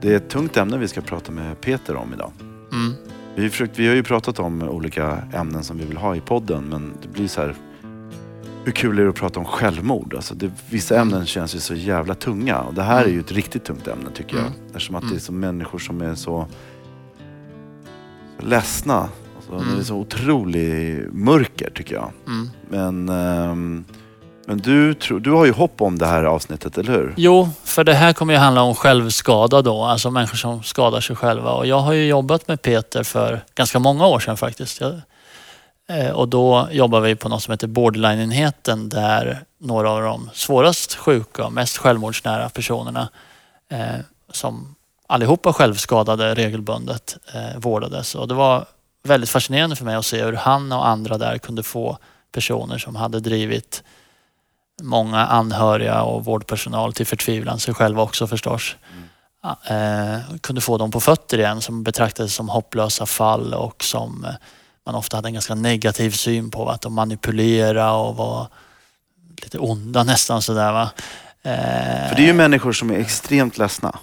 Det är ett tungt ämne vi ska prata med Peter om idag. Mm. Vi, har försökt, vi har ju pratat om olika ämnen som vi vill ha i podden men det blir så här hur kul är det att prata om självmord? Alltså det, vissa Mm. ämnen känns ju så jävla tunga och det här är ju ett riktigt tungt ämne tycker jag. Mm. Eftersom att Mm. det är så människor som är så, så ledsna. Alltså, Mm. Det är så otrolig mörker tycker jag. Mm. Men, ehm, men du, tror- du har ju hopp om det här avsnittet, eller hur? Jo, för det här kommer ju handla om självskada då, alltså människor som skadar sig själva. Och jag har ju jobbat med Peter för ganska många år sedan faktiskt. Jag, eh, och då jobbar vi på något som heter Borderline-enheten där några av de svårast sjuka och mest självmordsnära personerna eh, som allihopa självskadade regelbundet eh, vårdades. Och det var väldigt fascinerande för mig att se hur han och andra där kunde få personer som hade drivit många anhöriga och vårdpersonal till förtvivlan, sig själva också förstås. Ja, Eh, kunde få dem på fötter igen som betraktades som hopplösa fall och som eh, man ofta hade en ganska negativ syn på. Att de manipulerade och var lite onda nästan sådär va. Eh, För det är ju människor som är extremt ledsna.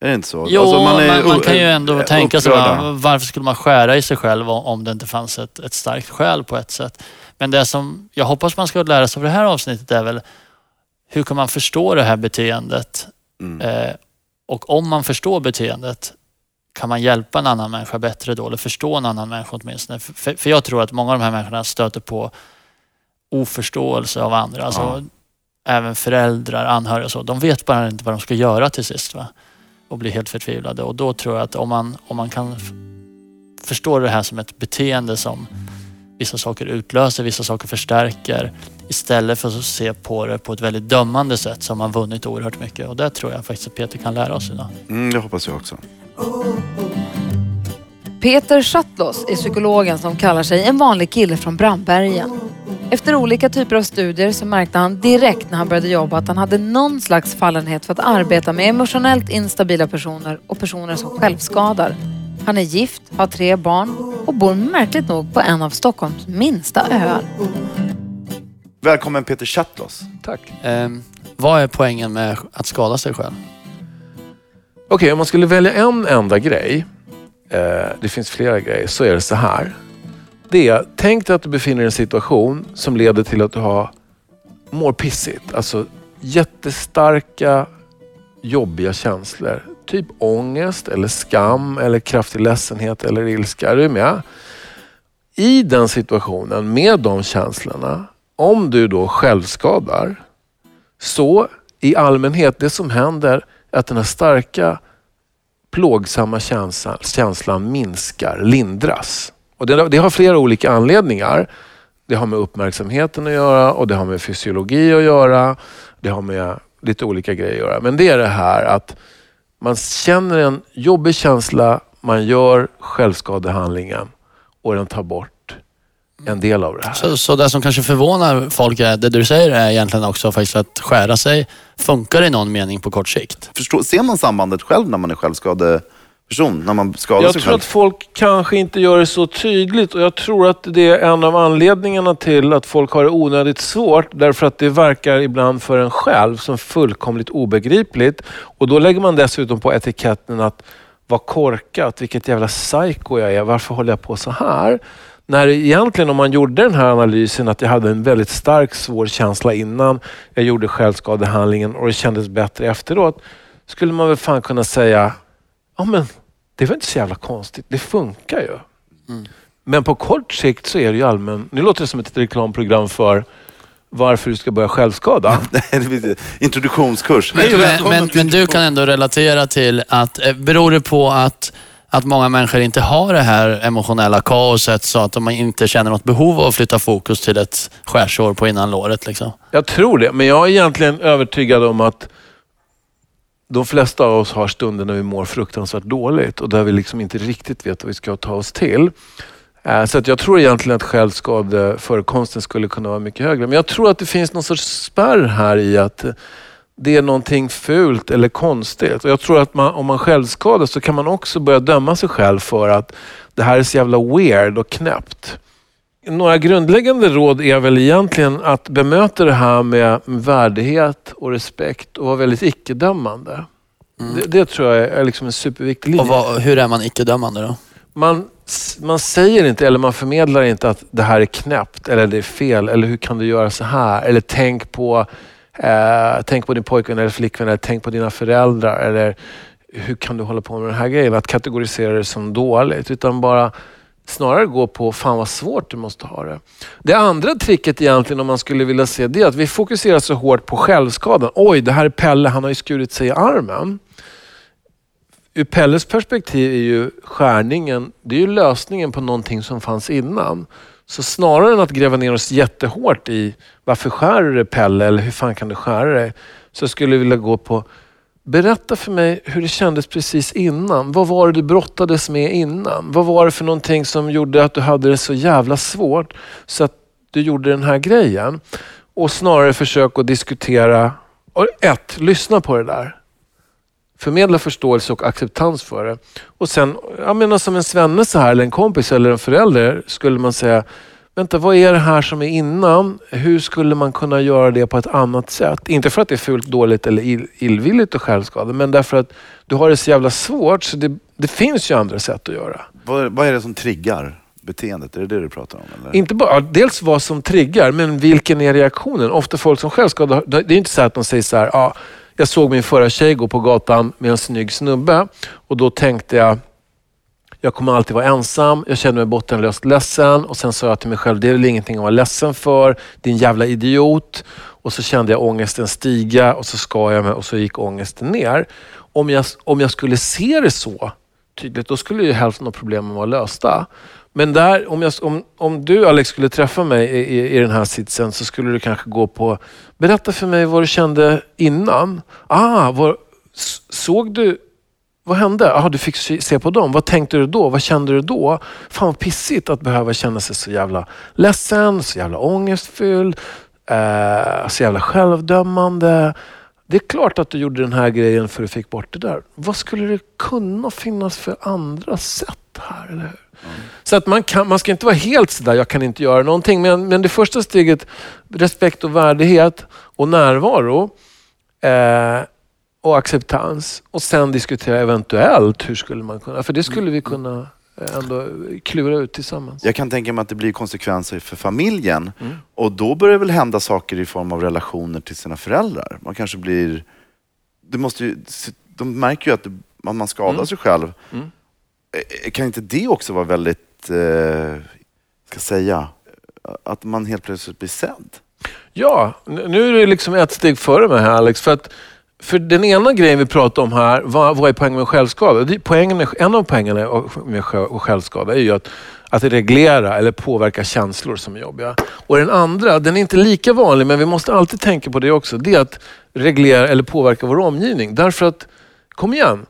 Är det inte så? Jo, Alltså, man, är man, u- kan ju ändå eh, tänka sig upprörda. va, varför skulle man skära i sig själv om- om det inte fanns ett, ett starkt skäl på ett sätt. Men det som jag hoppas man ska lära sig av det här avsnittet är väl hur kan man förstå det här beteendet? Mm. Eh, och om man förstår beteendet kan man hjälpa en annan människa bättre då? Eller förstå en annan människa åtminstone? För, för- jag tror att många av de här människorna stöter på oförståelse av andra. Alltså, Ja. Även föräldrar, anhöriga och så. De vet bara inte vad de ska göra till sist. Va? Och blir helt förtvivlade. Och då tror jag att om man, om man kan förstå det här som ett beteende som vissa saker utlöser, vissa saker förstärker. Istället för att se på det på ett väldigt dömande sätt så har man vunnit oerhört mycket. Och det tror jag faktiskt att Peter kan lära oss idag. Mm, det hoppas jag också. Peter Schattlos är psykologen som kallar sig en vanlig kille från Brandbergen. Efter olika typer av studier så märkte han direkt när han började jobba att han hade någon slags fallenhet för att arbeta med emotionellt instabila personer och personer som självskadar. Han är gift, har tre barn och bor märkligt nog på en av Stockholms minsta öar. Välkommen Peter Chatlos. Tack. Ehm, vad är poängen med att skada sig själv? Okej, om man skulle välja en enda grej, eh, det finns flera grejer, så är det så här. Det är, tänk dig att du befinner dig i en situation som leder till att du har, mår pissigt. Alltså jättestarka, jobbiga känslor. Typ ångest, eller skam, eller kraftig ledsenhet eller ilska. Är du med? I den situationen, med de känslorna, om du då självskadar, så i allmänhet, det som händer är att den här starka plågsamma känslan, känslan minskar, lindras. Och det, det har flera olika anledningar. Det har med uppmärksamheten att göra och det har med fysiologi att göra. Det har med lite olika grejer att göra. Men det är det här att man känner en jobbig känsla, man gör självskadehandlingen och den tar bort en del av det här. Så, så det som kanske förvånar folk är, det du säger är egentligen också faktiskt att skära sig funkar i någon mening på kort sikt. Förstå, ser man sambandet själv när man är självskadeperson? När man skadar Jag sig tror själv? att folk kanske inte gör det så tydligt och jag tror att det är en av anledningarna till att folk har det onödigt svårt. Därför att det verkar ibland för en själv som fullkomligt obegripligt. Och då lägger man dessutom på etiketten att vad korkat, vilket jävla psycho jag är, varför håller jag på så här? När egentligen om man gjorde den här analysen att jag hade en väldigt stark svår känsla innan jag gjorde självskadehandlingen och det kändes bättre efteråt. Skulle man väl fan kunna säga, ja men det var inte så jävla konstigt. Det funkar ju. Men på kort sikt så är det ju allmän... Nu låter det som ett reklamprogram för varför du ska börja självskada. Introduktionskurs. Men, men, men du kan ändå relatera till att, eh, beror det på att, att många människor inte har det här emotionella kaoset så att de inte känner något behov av att flytta fokus till ett skärsår på innanlåret liksom? Jag tror det, men jag är egentligen övertygad om att de flesta av oss har stunder när vi mår fruktansvärt dåligt och där vi liksom inte riktigt vet vad vi ska ta oss till. Eh, så att jag tror egentligen att självskadeförekomsten skulle kunna vara mycket högre. Men jag tror att det finns någon sorts spärr här i att det är någonting fult eller konstigt. Och jag tror att man, om man självskadar så kan man också börja döma sig själv för att det här är så jävla weird och knäppt. Några grundläggande råd är väl egentligen att bemöta det här med värdighet och respekt och vara väldigt icke-dömande. Det, det tror jag är liksom en superviktig linje. Och vad, hur är man icke-dömande då? man, man säger inte eller man förmedlar inte att det här är knäppt eller det är fel eller hur kan du göra så här? Eller tänk på, eh, tänk på din pojkvän eller flickvän eller tänk på dina föräldrar. Eller hur kan du hålla på med den här grejen? Att kategorisera det som dåligt. Utan bara snarare gå på, fan vad svårt du måste ha det. Det andra tricket egentligen om man skulle vilja se det är att vi fokuserar så hårt på självskadan. Oj, det här är Pelle, han har ju skurit sig i armen ur Pelles perspektiv är ju skärningen, det är ju lösningen på någonting som fanns innan. Så snarare än att gräva ner oss jättehårt i varför skär du dig Pelle eller hur fan kan du skära dig? Så skulle jag vilja gå på, berätta för mig hur det kändes precis innan. Vad var det du brottades med innan? Vad var det för någonting som gjorde att du hade det så jävla svårt så att du gjorde den här grejen? Och snarare försök att diskutera, och ett, lyssna på det där förmedla förståelse och acceptans för det. Och sen, jag menar alltså som en svenne så här, eller en kompis eller en förälder skulle man säga, vänta vad är det här som är innan? Hur skulle man kunna göra det på ett annat sätt? Inte för att det är fult, dåligt eller ill, illvilligt och självskada, men därför att du har det så jävla svårt så det, det finns ju andra sätt att göra. Vad, vad är det som triggar beteendet? Är det det du pratar om? Eller? Inte bara, dels vad som triggar, men vilken är reaktionen? Ofta folk som självskadar, det är inte så att de säger så här, ah, jag såg min förra tjej gå på gatan med en snygg snubbe och då tänkte jag, jag kommer alltid vara ensam. Jag känner mig bottenlöst ledsen och sen sa jag till mig själv, det är väl ingenting att vara ledsen för. Din jävla idiot. Och så kände jag ångesten stiga och så skar jag mig och så gick ångesten ner. Om jag, om jag skulle se det så tydligt, då skulle ju hälften av problemen vara lösta. Men där, om, jag, om, om du Alex skulle träffa mig i, i, i den här sitsen så skulle du kanske gå på, berätta för mig vad du kände innan. Ah, var, såg du, vad hände? Aha, du fick se på dem. Vad tänkte du då? Vad kände du då? Fan vad pissigt att behöva känna sig så jävla ledsen, så jävla ångestfylld, eh, så jävla självdömande. Det är klart att du gjorde den här grejen för att du fick bort det där. Vad skulle det kunna finnas för andra sätt här? Eller hur? Så att man, kan, man ska inte vara helt sådär, jag kan inte göra någonting. Men, men det första steget, respekt och värdighet och närvaro eh, och acceptans. Och sen diskutera eventuellt hur skulle man kunna, för det skulle vi kunna eh, ändå klura ut tillsammans. Jag kan tänka mig att det blir konsekvenser för familjen mm. och då börjar det väl hända saker i form av relationer till sina föräldrar. Man kanske blir... Det måste ju, de märker ju att man skadar mm. sig själv. Mm. Eh, kan inte det också vara väldigt, eh, ska säga, att man helt plötsligt blir sedd? Ja, nu är det liksom ett steg före mig här Alex. För, att, för den ena grejen vi pratar om här, vad, vad är poängen med självskada? Poängen, en av poängerna med självskada är ju att, att reglera eller påverka känslor som är jobbiga. Och den andra, den är inte lika vanlig men vi måste alltid tänka på det också. Det är att reglera eller påverka vår omgivning. Därför att, kom igen,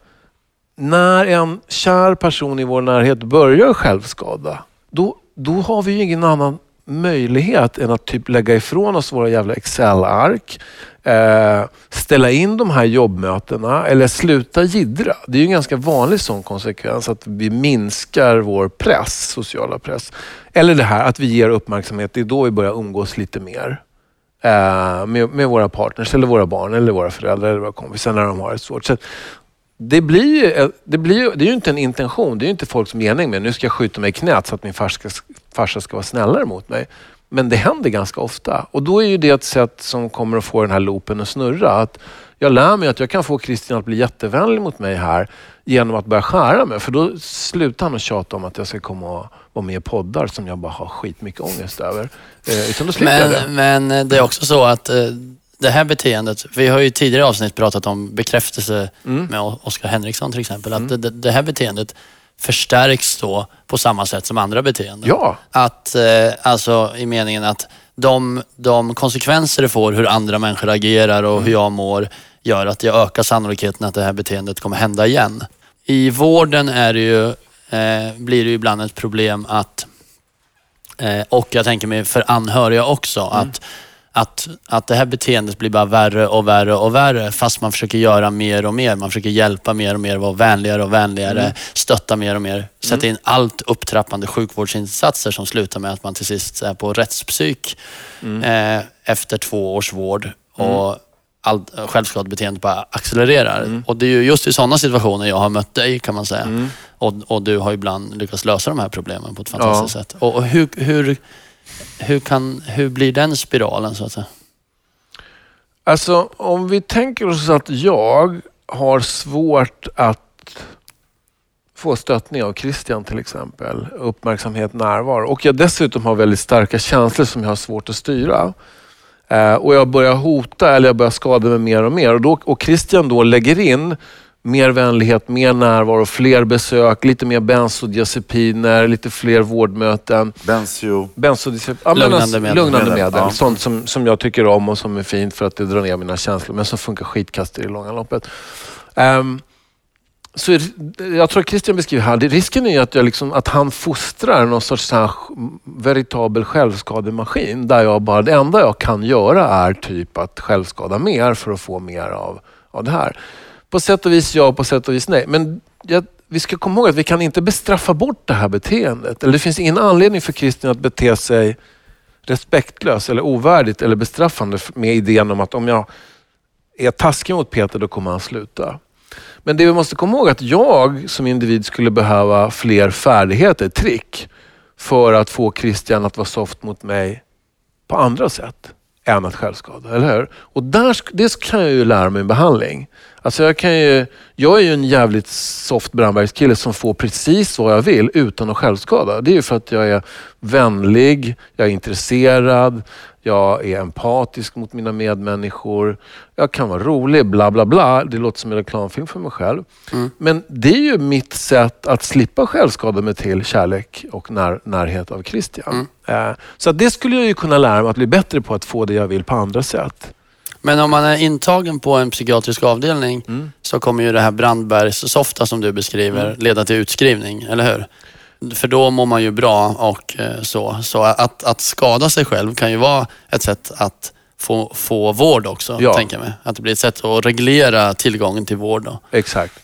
när en kär person i vår närhet börjar självskada, då, då har vi ju ingen annan möjlighet än att typ lägga ifrån oss våra jävla Excel-ark, eh, ställa in de här jobbmötena eller sluta gidra. Det är ju en ganska vanlig sån konsekvens att vi minskar vår press, sociala press. Eller det här att vi ger uppmärksamhet, det är då vi börjar umgås lite mer. Eh, med, med, våra partners, eller våra barn, eller våra föräldrar eller våra kompisar när de har det svårt. Så det, blir ju, det, blir det är ju inte en intention. Det är ju inte folks mening med nu ska jag skjuta mig i knät så att min farsa farsa ska vara snällare mot mig. Men det händer ganska ofta. Och då är ju det ett sätt som kommer att få den här loopen att snurra. Att jag lär mig att jag kan få Christian att bli jättevänlig mot mig här genom att börja skära mig. För då slutar han att tjata om att jag ska komma och vara med i poddar som jag bara har skitmycket ångest över. Eh, utan då men, jag det. Men det är också så att eh, det här beteendet, vi har ju tidigare avsnitt pratat om bekräftelse mm. med Oskar Henriksson till exempel. Att mm. det, det, här beteendet förstärks då på samma sätt som andra beteenden. Ja. Att, eh, alltså i meningen att de, de konsekvenser det får, hur andra människor agerar och mm. hur jag mår, gör att jag ökar sannolikheten att det här beteendet kommer hända igen. I vården är det ju, eh, blir det ju ibland ett problem att, eh, och jag tänker mig för anhöriga också, mm. att att, att det här beteendet blir bara värre och värre och värre fast man försöker göra mer och mer. Man försöker hjälpa mer och mer, vara vänligare och vänligare, mm. stötta mer och mer. Sätta mm. in allt upptrappande sjukvårdsinsatser som slutar med att man till sist är på rättspsyk mm. eh, efter två års vård. Mm. Och allt självskadebeteende bara accelererar. Och det är ju just i sådana situationer jag har mött dig kan man säga. Och, och du har ibland lyckats lösa de här problemen på ett fantastiskt sätt. Och, och hur, hur, hur, kan, hur blir den spiralen så att säga? Alltså om vi tänker oss att jag har svårt att få stöttning av Christian till exempel. Uppmärksamhet, närvaro. Och jag dessutom har väldigt starka känslor som jag har svårt att styra. Eh, och jag börjar hota eller jag börjar skada mig mer och mer. Och, då, och Christian då lägger in mer vänlighet, mer närvaro, fler besök, lite mer bensodiazepiner, lite fler vårdmöten. Bensio. Bensodiazepiner, ja, Lugnande alltså, medel. lugnande medel. Ja. Sånt som, som jag tycker om och som är fint för att det drar ner mina känslor, men som funkar skitkast i det långa loppet. Ehm, så är- jag tror att Christian beskriver här, det, risken är ju att, jag liksom, att han fostrar någon sorts så här veritabel självskademaskin där jag bara, det enda jag kan göra är typ att självskada mer för att få mer av, av det här. På sätt och vis ja, på sätt och vis nej. Men jag, vi ska komma ihåg att vi kan inte bestraffa bort det här beteendet. Eller det finns ingen anledning för Christian att bete sig respektlös eller ovärdigt eller bestraffande med idén om att om jag är taskig mot Peter då kommer han sluta. Men det vi måste komma ihåg är att jag som individ skulle behöva fler färdigheter, trick, för att få Christian att vara soft mot mig på andra sätt än att självskada, eller hur? Och där, det kan jag ju lära mig i behandling. Alltså jag, kan ju, jag är ju en jävligt soft brandbergskille som får precis vad jag vill utan att självskada. Det är ju för att jag är vänlig, jag är intresserad, jag är empatisk mot mina medmänniskor. Jag kan vara rolig, bla bla bla. Det låter som en reklamfilm för mig själv. Men det är ju mitt sätt att slippa självskada mig till kärlek och när, närhet av Christian. Eh, Så det skulle jag ju kunna lära mig att bli bättre på att få det jag vill på andra sätt. Men om man är intagen på en psykiatrisk avdelning så kommer ju det här brandbergssofta som du beskriver leda till utskrivning, eller hur? För då mår man ju bra och eh, så. Så att, att skada sig själv kan ju vara ett sätt att få, få vård också, Ja. tänker jag mig. Att det blir ett sätt att reglera tillgången till vård. Då. Exakt.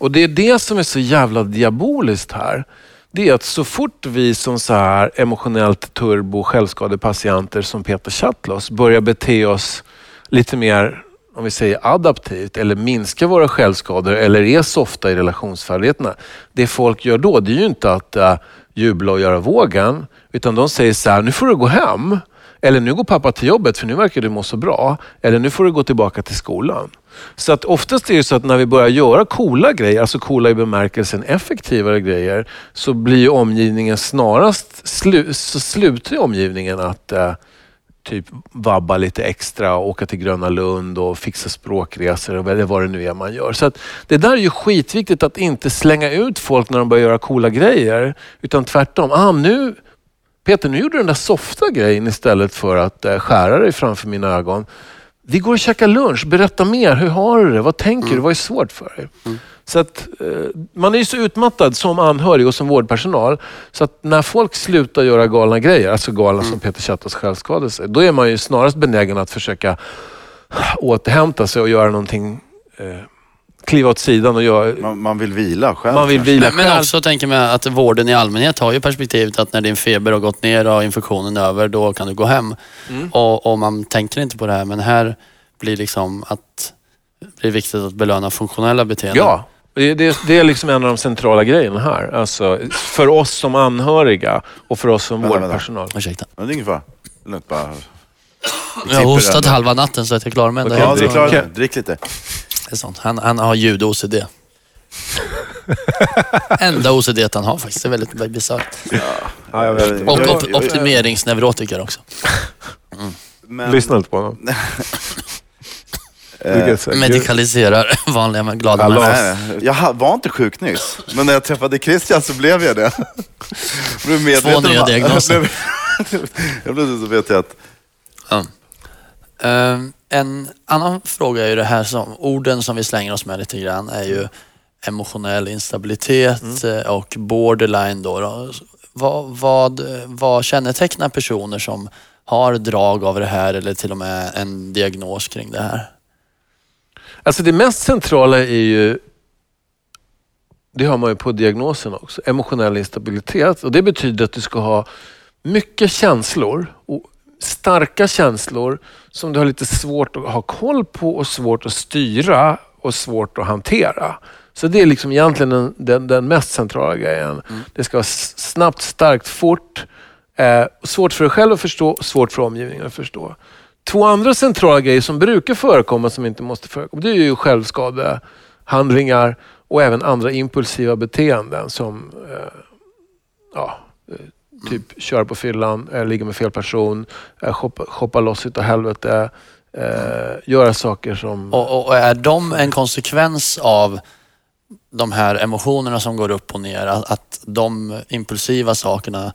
Och det är det som är så jävla diaboliskt här. Det är att så fort vi som så här emotionellt turbo självskadepatienter som Peter Chatlos börjar bete oss lite mer, om vi säger adaptivt, eller minska våra självskador eller är softa i relationsfärdigheterna. Det folk gör då, det är ju inte att uh, jubla och göra vågen, utan de säger så här, nu får du gå hem. Eller nu går pappa till jobbet för nu verkar du må så bra. Eller nu får du gå tillbaka till skolan. Så att oftast är det så att när vi börjar göra coola grejer, alltså coola i bemärkelsen effektivare grejer, så blir ju omgivningen snarast, slu, så slutar omgivningen att eh, typ vabba lite extra och åka till Gröna Lund och fixa språkresor eller vad det nu är man gör. Så att det där är ju skitviktigt att inte slänga ut folk när de börjar göra coola grejer. Utan tvärtom. Ah, nu, Peter, nu gjorde du den där softa grejen istället för att eh, skära dig framför mina ögon. Vi går och käkar lunch. Berätta mer. Hur har du det? Vad tänker du? Vad är svårt för dig? Så att, eh, man är ju så utmattad som anhörig och som vårdpersonal. Så att när folk slutar göra galna grejer, alltså galna som Peter Chattas självskadelse, då är man ju snarast benägen att försöka återhämta sig och göra någonting, eh, kliva åt sidan och göra, Man, man vill vila själv. man vill vila Men, men själv. också tänker man att vården i allmänhet har ju perspektivet att när din feber har gått ner och infektionen är över, då kan du gå hem. Och, och man tänker inte på det här, men här blir liksom att det är viktigt att belöna funktionella beteenden. Ja, det, det, det är liksom en av de centrala grejerna här. Alltså, för oss som anhöriga och för oss som Vänta, vänta. vårdpersonal. Ursäkta. Men det är ingen fara. Lugnt bara. Jag har hostat halva natten så att jag klarar mig ändå. Okej, Ja, helt. det är klart. Okej. Drick lite. Det är sånt. Han, han har ljud-OCD. Enda OCD han har faktiskt. Det är väldigt väldigt bisarrt. Ja, vet. Och op optimeringsneurotiker också. Men, Lyssna inte på honom. eh, Medikaliserar vanliga men glada Alla- människor. Jag var inte sjuk nyss, men när jag träffade Christian så blev jag det. Blev Två nya om- diagnoser. Jag blev- Jag blev så vet jag att Ja. Eh, en annan fråga är ju det här som, orden som vi slänger oss med lite grann är ju emotionell instabilitet eh, och borderline då. då. Vad, vad, vad kännetecknar personer som har drag av det här eller till och med en diagnos kring det här? Alltså det mest centrala är ju, det har man ju på diagnosen också, emotionell instabilitet. Och Det betyder att du ska ha mycket känslor och starka känslor som du har lite svårt att ha koll på och svårt att styra och svårt att hantera. Så det är liksom egentligen den, den, den mest centrala grejen. Det ska vara snabbt, starkt, fort. Eh, svårt för dig själv att förstå svårt för omgivningen att förstå. Två andra centrala grejer som brukar förekomma som inte måste förekomma, det är ju självskadehandlingar och även andra impulsiva beteenden som eh, ja, eh, typ köra på fyllan, eh, ligga med fel person, eh, shoppa, shoppa loss utav helvete, eh, göra saker som... Och, och är de en konsekvens av de här emotionerna som går upp och ner? Att, att de impulsiva sakerna,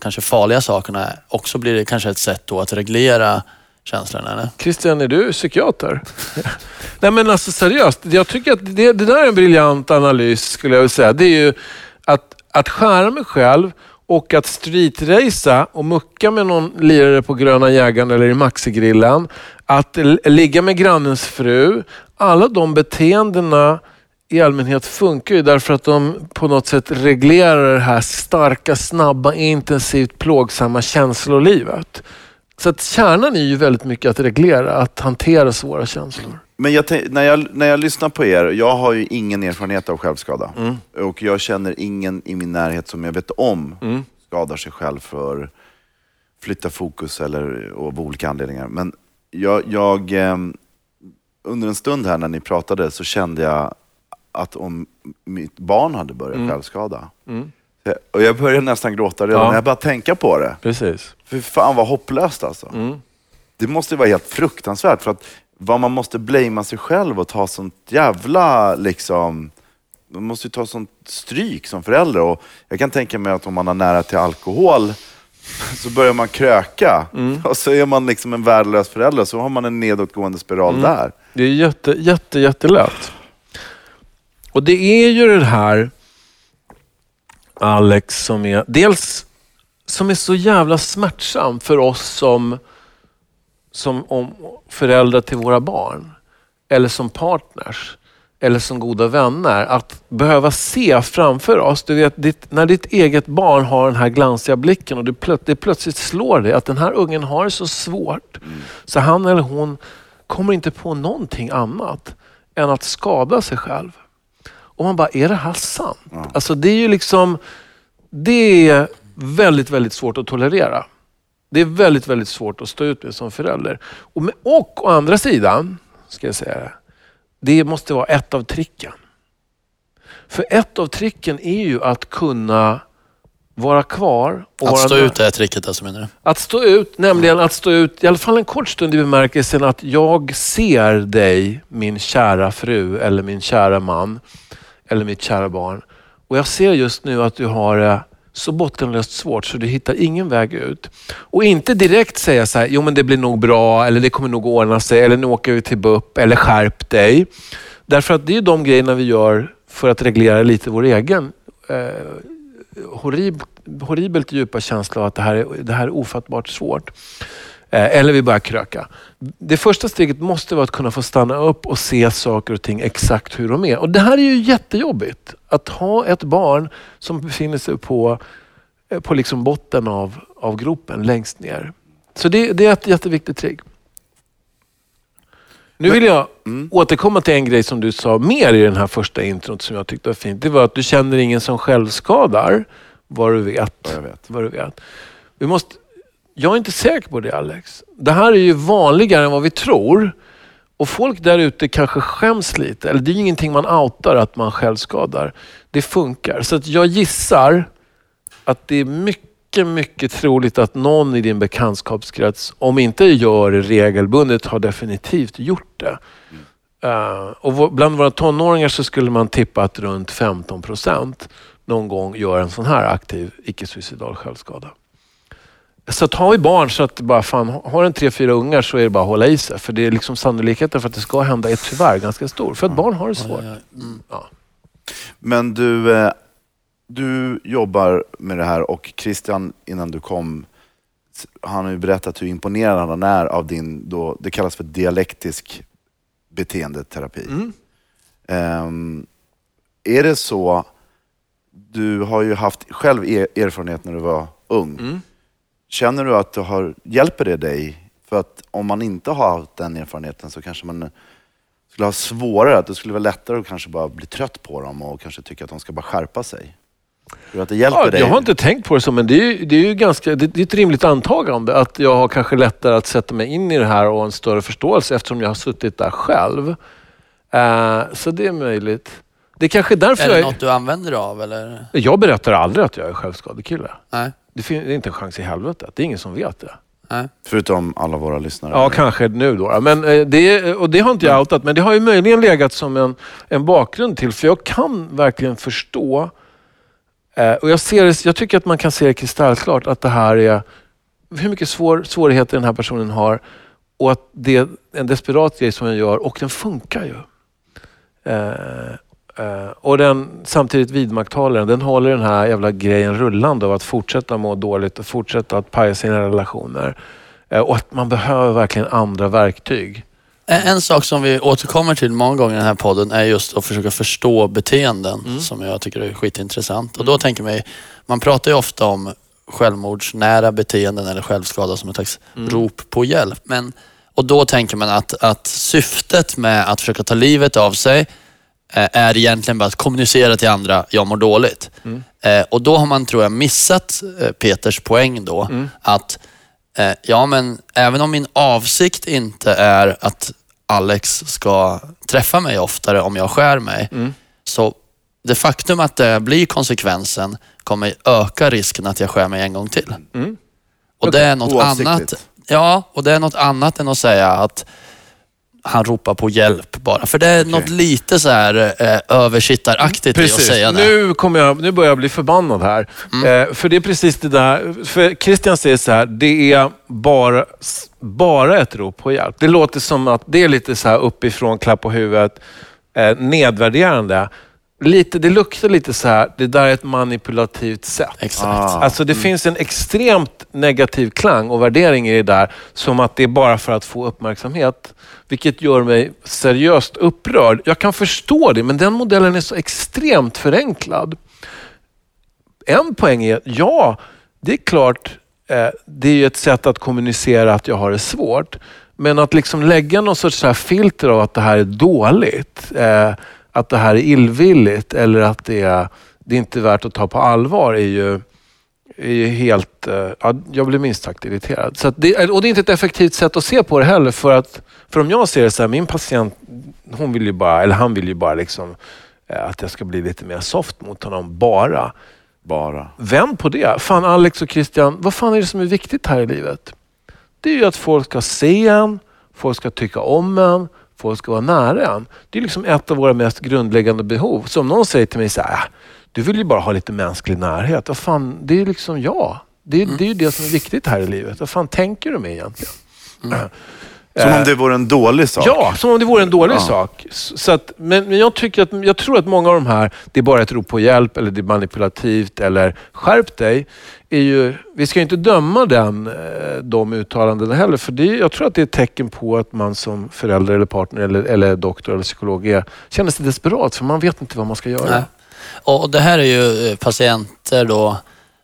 kanske farliga sakerna, också blir det kanske ett sätt då att reglera känslorna? Eller? Christian, är du psykiater? Nej men alltså seriöst, jag tycker att det, det där är en briljant analys skulle jag vilja säga. Det är ju att, att skära mig själv och att streetracea och mucka med någon lirare på Gröna Jägaren eller i Maxigrillen. Att ligga med grannens fru. Alla de beteendena i allmänhet funkar ju därför att de på något sätt reglerar det här starka, snabba, intensivt plågsamma känslolivet. Så att kärnan är ju väldigt mycket att reglera, att hantera svåra känslor. Men jag, tänk- när, jag, när jag lyssnar på er, jag har ju ingen erfarenhet av självskada. Och jag känner ingen i min närhet som jag vet om skadar sig själv för flytta fokus eller av olika anledningar. Men jag, jag, ehm, under en stund här när ni pratade så kände jag att om mitt barn hade börjat självskada. Eh, Och jag började nästan gråta redan när jag bara tänka på det. Precis. För fan vad hopplöst alltså. Det måste ju vara helt fruktansvärt för att vad man måste blamea sig själv och ta sånt jävla liksom man måste ju ta sånt stryk som förälder och jag kan tänka mig att om man har nära till alkohol så börjar man kröka och så är man liksom en värdelös förälder så har man en nedåtgående spiral där. Det är jätte, jätte, jättelätt. Och det är ju det här, Alex, som är dels som är så jävla smärtsam för oss som, som om föräldrar till våra barn. Eller som partners. Eller som goda vänner. Att behöva se framför oss, du vet, ditt, när ditt eget barn har den här glansiga blicken och det, plöt, det plötsligt slår dig att den här ungen har det så svårt. Så han eller hon kommer inte på någonting annat än att skada sig själv. Och man bara, är det här sant? Alltså det är ju liksom, det är väldigt, väldigt svårt att tolerera. Det är väldigt, väldigt svårt att stå ut med som förälder. Och, med, och å andra sidan, ska jag säga det, det måste vara ett av tricken. För ett av tricken är ju att kunna vara kvar. Och Att vara stå nära. ut är tricket alltså menar du? Att stå ut, nämligen att stå ut i alla fall en kort stund i bemärkelsen att jag ser dig, min kära fru eller min kära man eller mitt kära barn. Och jag ser just nu att du har det så bottenlöst svårt så du hittar ingen väg ut. Och inte direkt säga så här, jo men det blir nog bra eller det kommer nog ordna sig eller nu åker vi till BUP eller skärp dig. Därför att det är de grejerna vi gör för att reglera lite vår egen eh, horrib, horribelt djupa känsla av att det här är, det här är ofattbart svårt. Eh, eller vi börjar kröka. Det första steget måste vara att kunna få stanna upp och se saker och ting exakt hur de är. Och Det här är ju jättejobbigt. Att ha ett barn som befinner sig på, eh, på liksom botten av, av gropen längst ner. Så det, det är ett jätteviktigt trick. Nu vill jag återkomma till en grej som du sa mer i den här första introt som jag tyckte var fint. Det var att du känner ingen som självskadar, vad du vet. Vad jag vet. Vad du vet. Vi måste, jag är inte säker på det Alex. Det här är ju vanligare än vad vi tror. Och folk där ute kanske skäms lite. Eller det är ju ingenting man outar att man självskadar. Det funkar. Så att jag gissar att det är mycket, mycket troligt att någon i din bekantskapskrets, om inte gör det regelbundet, har definitivt gjort det. Uh, och bland våra tonåringar så skulle man tippa att runt 15 procent någon gång gör en sån här aktiv icke-suicidal självskada. Så att har vi barn så att bara fan, har en tre, fyra ungar så är det bara att hålla i sig. För det är liksom sannolikheten för att det ska hända är tyvärr ganska stor. För att barn har det svårt. Mm. Ja. Men du, eh, du jobbar med det här och Christian, innan du kom, han har ju berättat hur imponerad han är av din, då, det kallas för dialektisk beteendeterapi. Ehm, är det så, du har ju haft själv er, erfarenhet när du var ung. Känner du att du har, hjälper det dig? För att om man inte har haft den erfarenheten så kanske man skulle ha svårare, att det skulle vara lättare att kanske bara bli trött på dem och kanske tycka att de ska bara skärpa sig. Tror att det hjälper Ja, dig? jag har inte tänkt på det så, men det är ju, det är ju ganska, det, det är ett rimligt antagande att jag har kanske lättare att sätta mig in i det här och en större förståelse eftersom jag har suttit där själv. Eh, så det är möjligt. Det är kanske är därför Är det jag, något du använder dig av eller? jag berättar aldrig att jag är självskadekille. Nej. Det fin- det är inte en chans i helvetet. Det är ingen som vet det. Nej. Förutom alla våra lyssnare. Ja, kanske nu då. Men eh, det, och det har inte jag outat, men det har ju möjligen legat som en, en bakgrund till. För jag kan verkligen förstå eh, och jag, ser, jag tycker att man kan se det kristallklart att det här är hur mycket svår, svårigheter den här personen har och att det är en desperat grej som den gör och den funkar ju. Eh, och den samtidigt vidmakthåller den. Den håller den här jävla grejen rullande av att fortsätta må dåligt och fortsätta att paja sina relationer. Eh, och att man behöver verkligen andra verktyg. En, en sak som vi återkommer till många gånger i den här podden är just att försöka förstå beteenden som jag tycker är skitintressant. Och då tänker mig, man pratar ju ofta om självmordsnära beteenden eller självskada som ett slags rop på hjälp. Men, och då tänker man att, att syftet med att försöka ta livet av sig är egentligen bara att kommunicera till andra, jag mår dåligt. Eh, och då har man, tror jag, missat eh, Peters poäng då. Att Eh, ja, men även om min avsikt inte är att Alex ska träffa mig oftare om jag skär mig, så det faktum att det blir konsekvensen kommer öka risken att jag skär mig en gång till. Och det är något annat. Ja, och det är något annat än att säga att han ropar på hjälp bara. För det är något lite så här eh, översittaraktigt i att säga det. Nu, kommer jag, nu börjar jag bli förbannad här. Eh, för det är precis det där. För Christian säger så här, det är bara, bara ett rop på hjälp. Det låter som att det är lite så här uppifrån, klapp på huvudet, eh, nedvärderande. Lite, det luktar lite så här, det där är ett manipulativt sätt. Exakt. Ah. Alltså det finns en extremt negativ klang och värdering i det där. Som att det är bara för att få uppmärksamhet. Vilket gör mig seriöst upprörd. Jag kan förstå det, men den modellen är så extremt förenklad. En poäng är, ja, det är klart, eh, det är ju ett sätt att kommunicera att jag har det svårt. Men att liksom lägga någon sorts så här filter av att det här är dåligt, eh, att det här är illvilligt eller att det är, det är inte värt att ta på allvar är ju, är ju helt... eh, Ja, jag blir minst sagt irriterad. Så det, och det är inte ett effektivt sätt att se på det heller. För, att, för om jag ser det så här, min patient, hon vill ju bara, eller han vill ju bara liksom, eh, att jag ska bli lite mer soft mot honom, bara. Bara. Vänd på det. Fan Alex och Christian, vad fan är det som är viktigt här i livet? Det är ju att folk ska se en, folk ska tycka om en, folk ska vara nära en. Det är liksom ett av våra mest grundläggande behov. Så om någon säger till mig så här, "Ah, du vill ju bara ha lite mänsklig närhet. Vad fan, det är liksom jag. Det är, det är ju det som är viktigt här i livet. Vad fan tänker du med egentligen? Som om det vore en dålig sak. Ja, som om det vore en dålig Ja. sak. Så så att, men men jag, tycker att, jag tror att många av de här, det är bara ett rop på hjälp eller det är manipulativt eller skärp dig. Är ju, vi ska ju inte döma den, eh, de uttalandena heller. För det, jag tror att det är ett tecken på att man som förälder eller partner eller, eller doktor eller psykolog är, känner sig desperat för man vet inte vad man ska göra. Nej. Och det här är ju eh, patienter då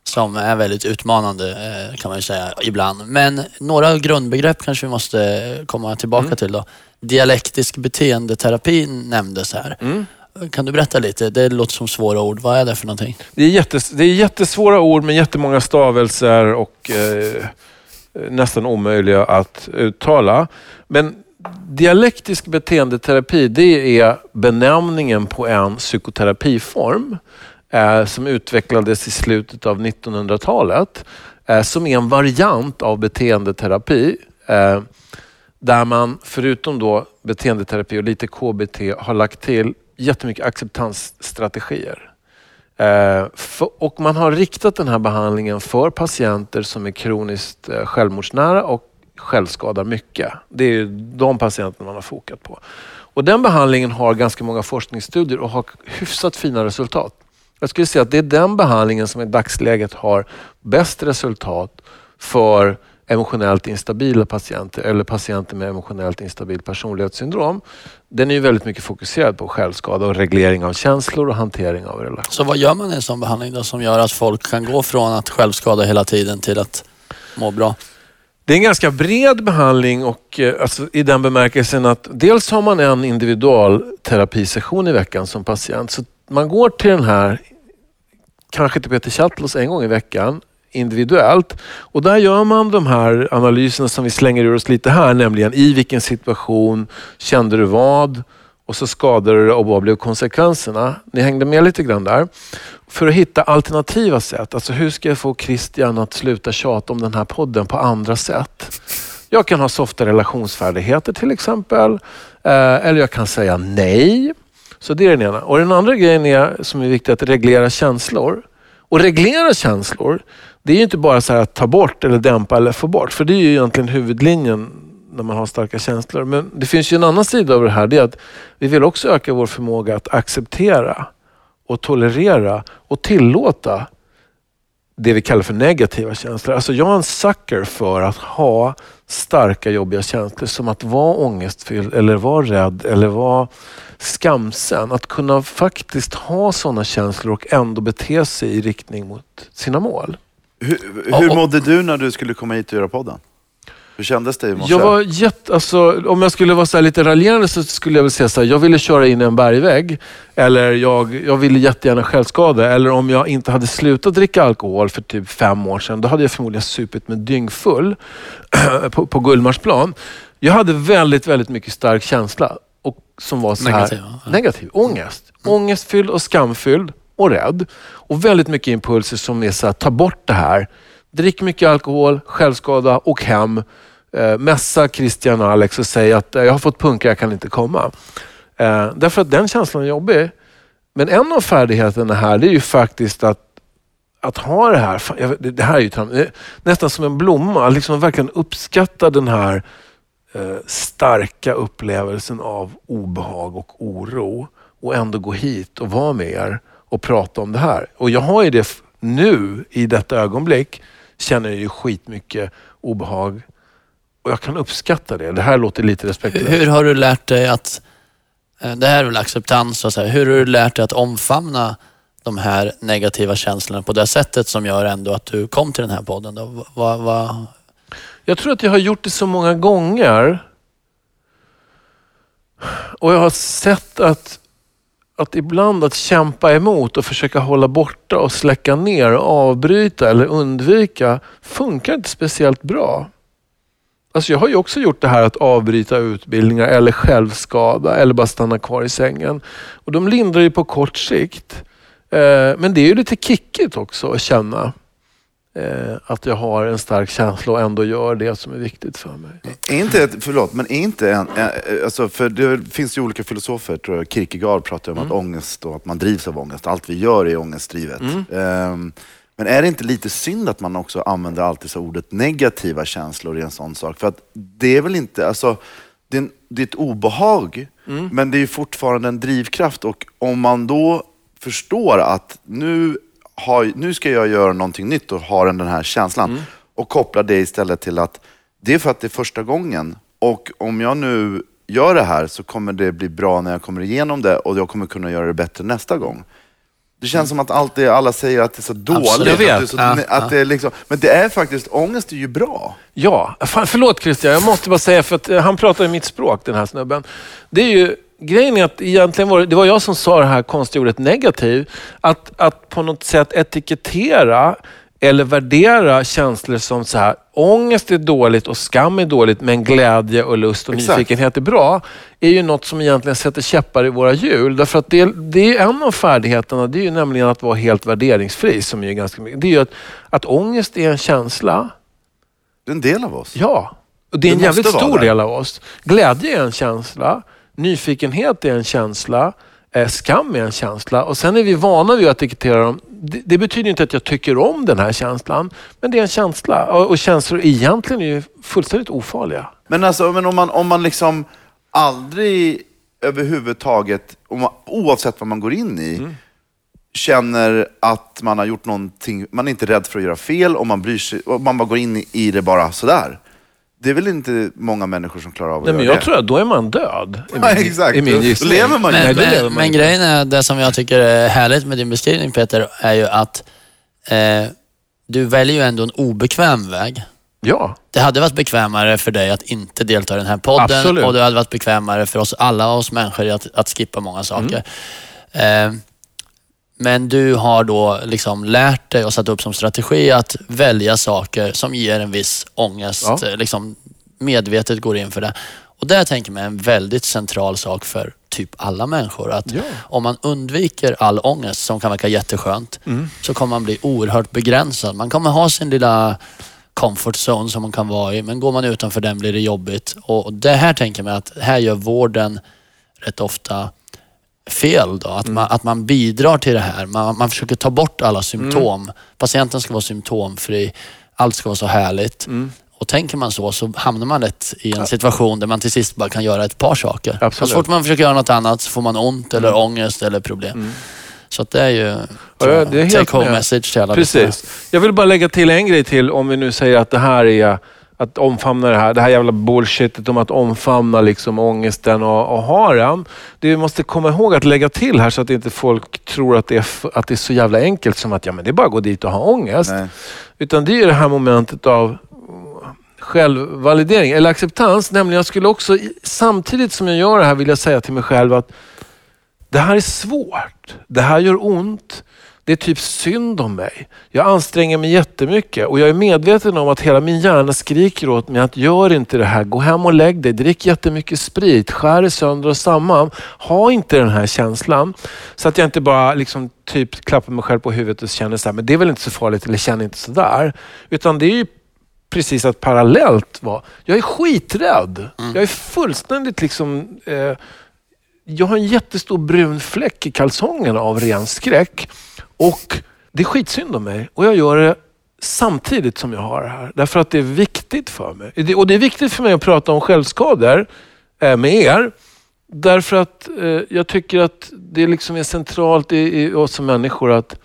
som är väldigt utmanande eh, kan man ju säga ibland. Men några grundbegrepp kanske vi måste komma tillbaka till då. Dialektisk beteendeterapi nämndes här. Kan du berätta lite? Det låter som svåra ord. Vad är det för någonting? Det är, jättes, det är jättesvåra ord med jättemånga stavelser och eh, eh nästan omöjliga att uttala. Men dialektisk beteendeterapi det är benämningen på en psykoterapiform eh, som utvecklades i slutet av 1900-talet. Eh, som är en variant av beteendeterapi. Eh, där man förutom då beteendeterapi och lite KBT har lagt till jättemycket acceptansstrategier. Eh, för, och man har riktat den här behandlingen för patienter som är kroniskt eh, självmordsnära och självskadar mycket. Det är ju de patienterna man har fokat på. Och den behandlingen har ganska många forskningsstudier och har hyfsat fina resultat. Jag skulle säga att det är den behandlingen som i dagsläget har bäst resultat för emotionellt instabila patienter eller patienter med emotionellt instabil personlighetssyndrom. Den är ju väldigt mycket fokuserad på självskada och reglering av känslor och hantering av relationer. Så vad gör man i en sån behandling då som gör att folk kan gå från att självskada hela tiden till att må bra. Det är en ganska bred behandling och eh, alltså, i den bemärkelsen att dels har man en individualterapisession i veckan som patient. Så man går till den här, kanske till Peter Chaltlos en gång i veckan individuellt. Och där gör man de här analyserna som vi slänger ur oss lite här, nämligen i vilken situation kände du vad? Och så skadade du och vad blev konsekvenserna? Ni hängde med lite grann där. För att hitta alternativa sätt. Alltså hur ska jag få Christian att sluta tjata om den här podden på andra sätt? Jag kan ha softa relationsfärdigheter till exempel. Eh, eller jag kan säga nej. Så det är den ena. Och den andra grejen är, som är viktig, att reglera känslor. Och reglera känslor, det är ju inte bara så att ta bort eller dämpa eller få bort. För det är ju egentligen huvudlinjen när man har starka känslor. Men det finns ju en annan sida av det här. Det är att vi vill också öka vår förmåga att acceptera och tolerera och tillåta det vi kallar för negativa känslor. Alltså jag är en sucker för att ha starka jobbiga känslor som att vara ångestfylld eller vara rädd eller vara skamsen. Att kunna faktiskt ha sådana känslor och ändå bete sig i riktning mot sina mål. Hur, hur mådde du när du skulle komma hit och göra podden? Hur kändes det i morse? Jag var jätte, alltså, om jag skulle vara så här lite raljerande så skulle jag väl säga så här, jag ville köra in i en bergvägg. Eller jag, jag ville jättegärna självskada. Eller om jag inte hade slutat dricka alkohol för typ fem år sedan, då hade jag förmodligen supit med dyngfull på, på Gullmarsplan. Jag hade väldigt, väldigt mycket stark känsla. Och som var så Negativ, här, ja. negativ. Ångest. Ångestfylld och skamfylld och rädd. Och väldigt mycket impulser som är så här, ta bort det här. Drick mycket alkohol, självskada, och hem. Eh, mässa Christian och Alex och säg att eh, jag har fått punka, jag kan inte komma. Eh, därför att den känslan är jobbig. Men en av färdigheterna här, det är ju faktiskt att att ha det här, fan, jag, det, här är ju eh, nästan som en blomma, liksom verkligen uppskatta den här eh, starka upplevelsen av obehag och oro och ändå gå hit och vara med er och prata om det här. Och jag har ju det nu, i detta ögonblick, känner jag ju skitmycket obehag och jag kan uppskatta det. Det här låter lite respektlöst. hur har du lärt dig att, eh, det här är väl acceptans, så säga. hur har du lärt dig att omfamna de här negativa känslorna på det sättet som gör ändå att du kom till den här podden? Då? Vad, vad, Jag tror att jag har gjort det så många gånger. Och jag har sett att, att ibland att kämpa emot och försöka hålla borta och släcka ner, avbryta eller undvika funkar inte speciellt bra. Alltså jag har ju också gjort det här att avbryta utbildningar eller självskada eller bara stanna kvar i sängen. Och de lindrar ju på kort sikt. Eh, men det är ju lite kickigt också att känna eh, att jag har en stark känsla och ändå gör det som är viktigt för mig. Är inte, förlåt, men är inte en, alltså för det finns ju olika filosofer, tror jag. Kierkegaard pratar om att ångest och att man drivs av ångest. Allt vi gör är ångestdrivet. Ehm, men är det inte lite synd att man också använder alltid så ordet negativa känslor i en sån sak? För att det är väl inte, alltså, det är, en, det är ett obehag, men det är fortfarande en drivkraft. Och om man då förstår att nu, har, nu ska jag göra någonting nytt och har den här känslan och kopplar det istället till att det är för att det är första gången och om jag nu gör det här så kommer det bli bra när jag kommer igenom det och jag kommer kunna göra det bättre nästa gång. Det känns som att allt det, alla säger att det är så dåligt. Absolut. att det är Jag så, vet. Ja, att det är liksom, men det är faktiskt, ångest är ju bra. Ja, fan, förlåt Christian, jag måste bara säga för att eh, han pratar i mitt språk den här snubben. Det är ju, grejen är att egentligen var det, det var jag som sa det här konstiga ordet negativ. Att, att på något sätt etikettera eller värdera känslor som så här, ångest är dåligt och skam är dåligt men glädje och lust och Exakt. nyfikenhet är bra. är ju något som egentligen sätter käppar i våra hjul. Därför att det, det är en av färdigheterna, det är ju nämligen att vara helt värderingsfri. Som är ganska mycket. Det är ju att, att ångest är en känsla Det är en del av oss. Ja, och det är en Det jävligt stor del av oss. Glädje är en känsla, nyfikenhet är en känsla, eh, skam är en känsla och sen är vi vana vid att etikettera dem. Det, det betyder inte att jag tycker om den här känslan, men det är en känsla och, och känslor egentligen är ju fullständigt ofarliga. Men, alltså, men om, man, om man liksom aldrig överhuvudtaget, man, oavsett vad man går in i, Mm. känner att man har gjort någonting, man är inte rädd för att göra fel och man bryr sig, och man bara går in i det bara sådär. Det är väl inte många människor som klarar av att Nej, men göra jag det. tror att då är man död. I Ja, exakt. I min Då gissning. lever man Men, men, men inte. grejen är, det som jag tycker är härligt med din beskrivning Peter, är ju att eh, du väljer ju ändå en obekväm väg. Ja, Det hade varit bekvämare för dig att inte delta i den här podden Absolut. och det hade varit bekvämare för oss alla oss människor att, att skippa många saker. Mm. Eh, men du har då liksom lärt dig och satt upp som strategi att välja saker som ger en viss ångest. Ja. eh, Liksom medvetet går in för det. Och det tänker jag är en väldigt central sak för typ alla människor. Att Ja. Om man undviker all ångest som kan verka jätteskönt Mm. så kommer man bli oerhört begränsad. Man kommer ha sin lilla comfort zone som man kan vara i. Men går man utanför den blir det jobbigt. Och det här tänker mig att här gör vården rätt ofta fel. Då. Att, man, att man bidrar till det här. Man, man försöker ta bort alla symptom. Patienten ska vara symptomfri. Allt ska vara så härligt. Och tänker man så så hamnar man lätt i en situation där man till sist bara kan göra ett par saker. Absolut. Så fort man försöker göra något annat så får man ont eller ångest eller problem. Så att det är ju ja, take home med. message till alla lyssnare. Precis. Jag vill bara lägga till en grej till om vi nu säger att det här är att omfamna det här, det här jävla bullshitet om att omfamna liksom ångesten och, och ha den. Det vi måste komma ihåg att lägga till här så att inte folk tror att det är, att det är så jävla enkelt som att ja, men det är bara att gå dit och ha ångest. Nej. Utan det är det här momentet av självvalidering eller acceptans. Nämligen jag skulle också, samtidigt som jag gör det här, vilja säga till mig själv att det här är svårt. Det här gör ont. Det är typ synd om mig. Jag anstränger mig jättemycket och jag är medveten om att hela min hjärna skriker åt mig att gör inte det här. Gå hem och lägg dig. Drick jättemycket sprit. Skär dig sönder och samman. Ha inte den här känslan. Så att jag inte bara liksom typ klappar mig själv på huvudet och känner så här, men det är väl inte så farligt eller känner inte sådär. Utan det är ju precis att parallellt vara. Jag är skiträdd. Jag är fullständigt liksom... Eh, jag har en jättestor brun fläck i kalsongerna av ren skräck. Och det är skitsynd om mig. Och jag gör det samtidigt som jag har det här. Därför att det är viktigt för mig. Och det är viktigt för mig att prata om självskador eh, med er. Därför att eh, jag tycker att det liksom är centralt i, oss som människor att,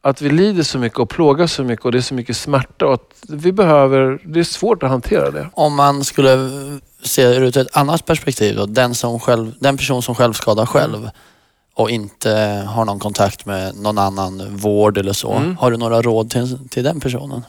att vi lider så mycket och plågas så mycket och det är så mycket smärta. Och att vi behöver, det är svårt att hantera det. Om man skulle se det ur ett annat perspektiv då, den, som själv, den person som självskadar själv och inte har någon kontakt med någon annan vård eller så. Mm. Har du några råd till, till den personen?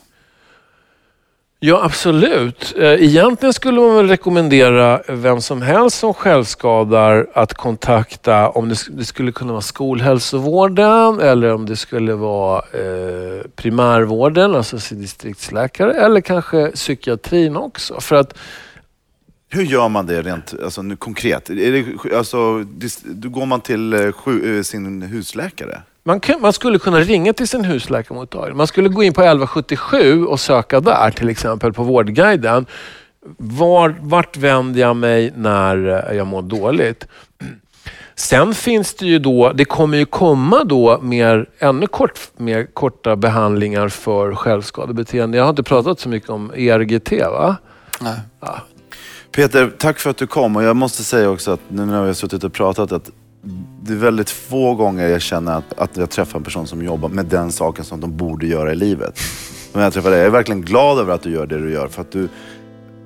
Ja, absolut. Eh, Egentligen skulle man väl rekommendera vem som helst som självskadar att kontakta, om det, sk- det skulle kunna vara skolhälsovården eller om det skulle vara eh, primärvården, alltså sin distriktsläkare, eller kanske psykiatrin också. För att Hur gör man det rent alltså, nu, konkret? Är det, alltså, då går man till eh, sju, eh, sin husläkare? man, kan, man skulle kunna ringa till sin husläkarmottagning. Man skulle gå in på 1177 och söka där, till exempel på Vårdguiden. Var, vart vänder jag mig när eh, jag mår dåligt? Sen finns det ju då, det kommer ju komma då mer, ännu kort, mer korta behandlingar för självskadebeteende. Jag har inte pratat så mycket om ERGT va? Nej. Peter, tack för att du kom. Och jag måste säga också att nu när vi har suttit och pratat att det är väldigt få gånger jag känner att, att jag träffar en person som jobbar med den saken som de borde göra i livet. Men jag träffar dig. Jag är verkligen glad över att du gör det du gör. För att du,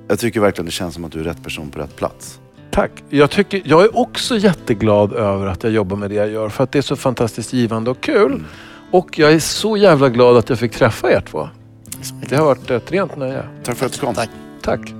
jag tycker verkligen det känns som att du är rätt person på rätt plats. Tack. Jag, tycker, jag är också jätteglad över att jag jobbar med det jag gör för att det är så fantastiskt givande och kul. Och jag är så jävla glad att jag fick träffa er två. Det har varit ett rent nöje. Tack för att du kom. Tack. Tack.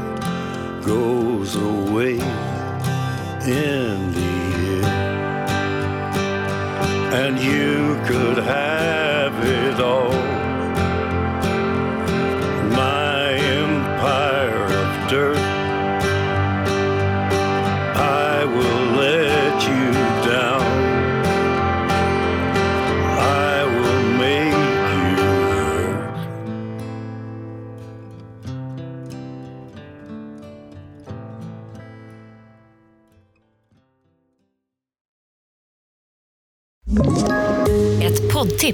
goes away in the end. And you could have it all.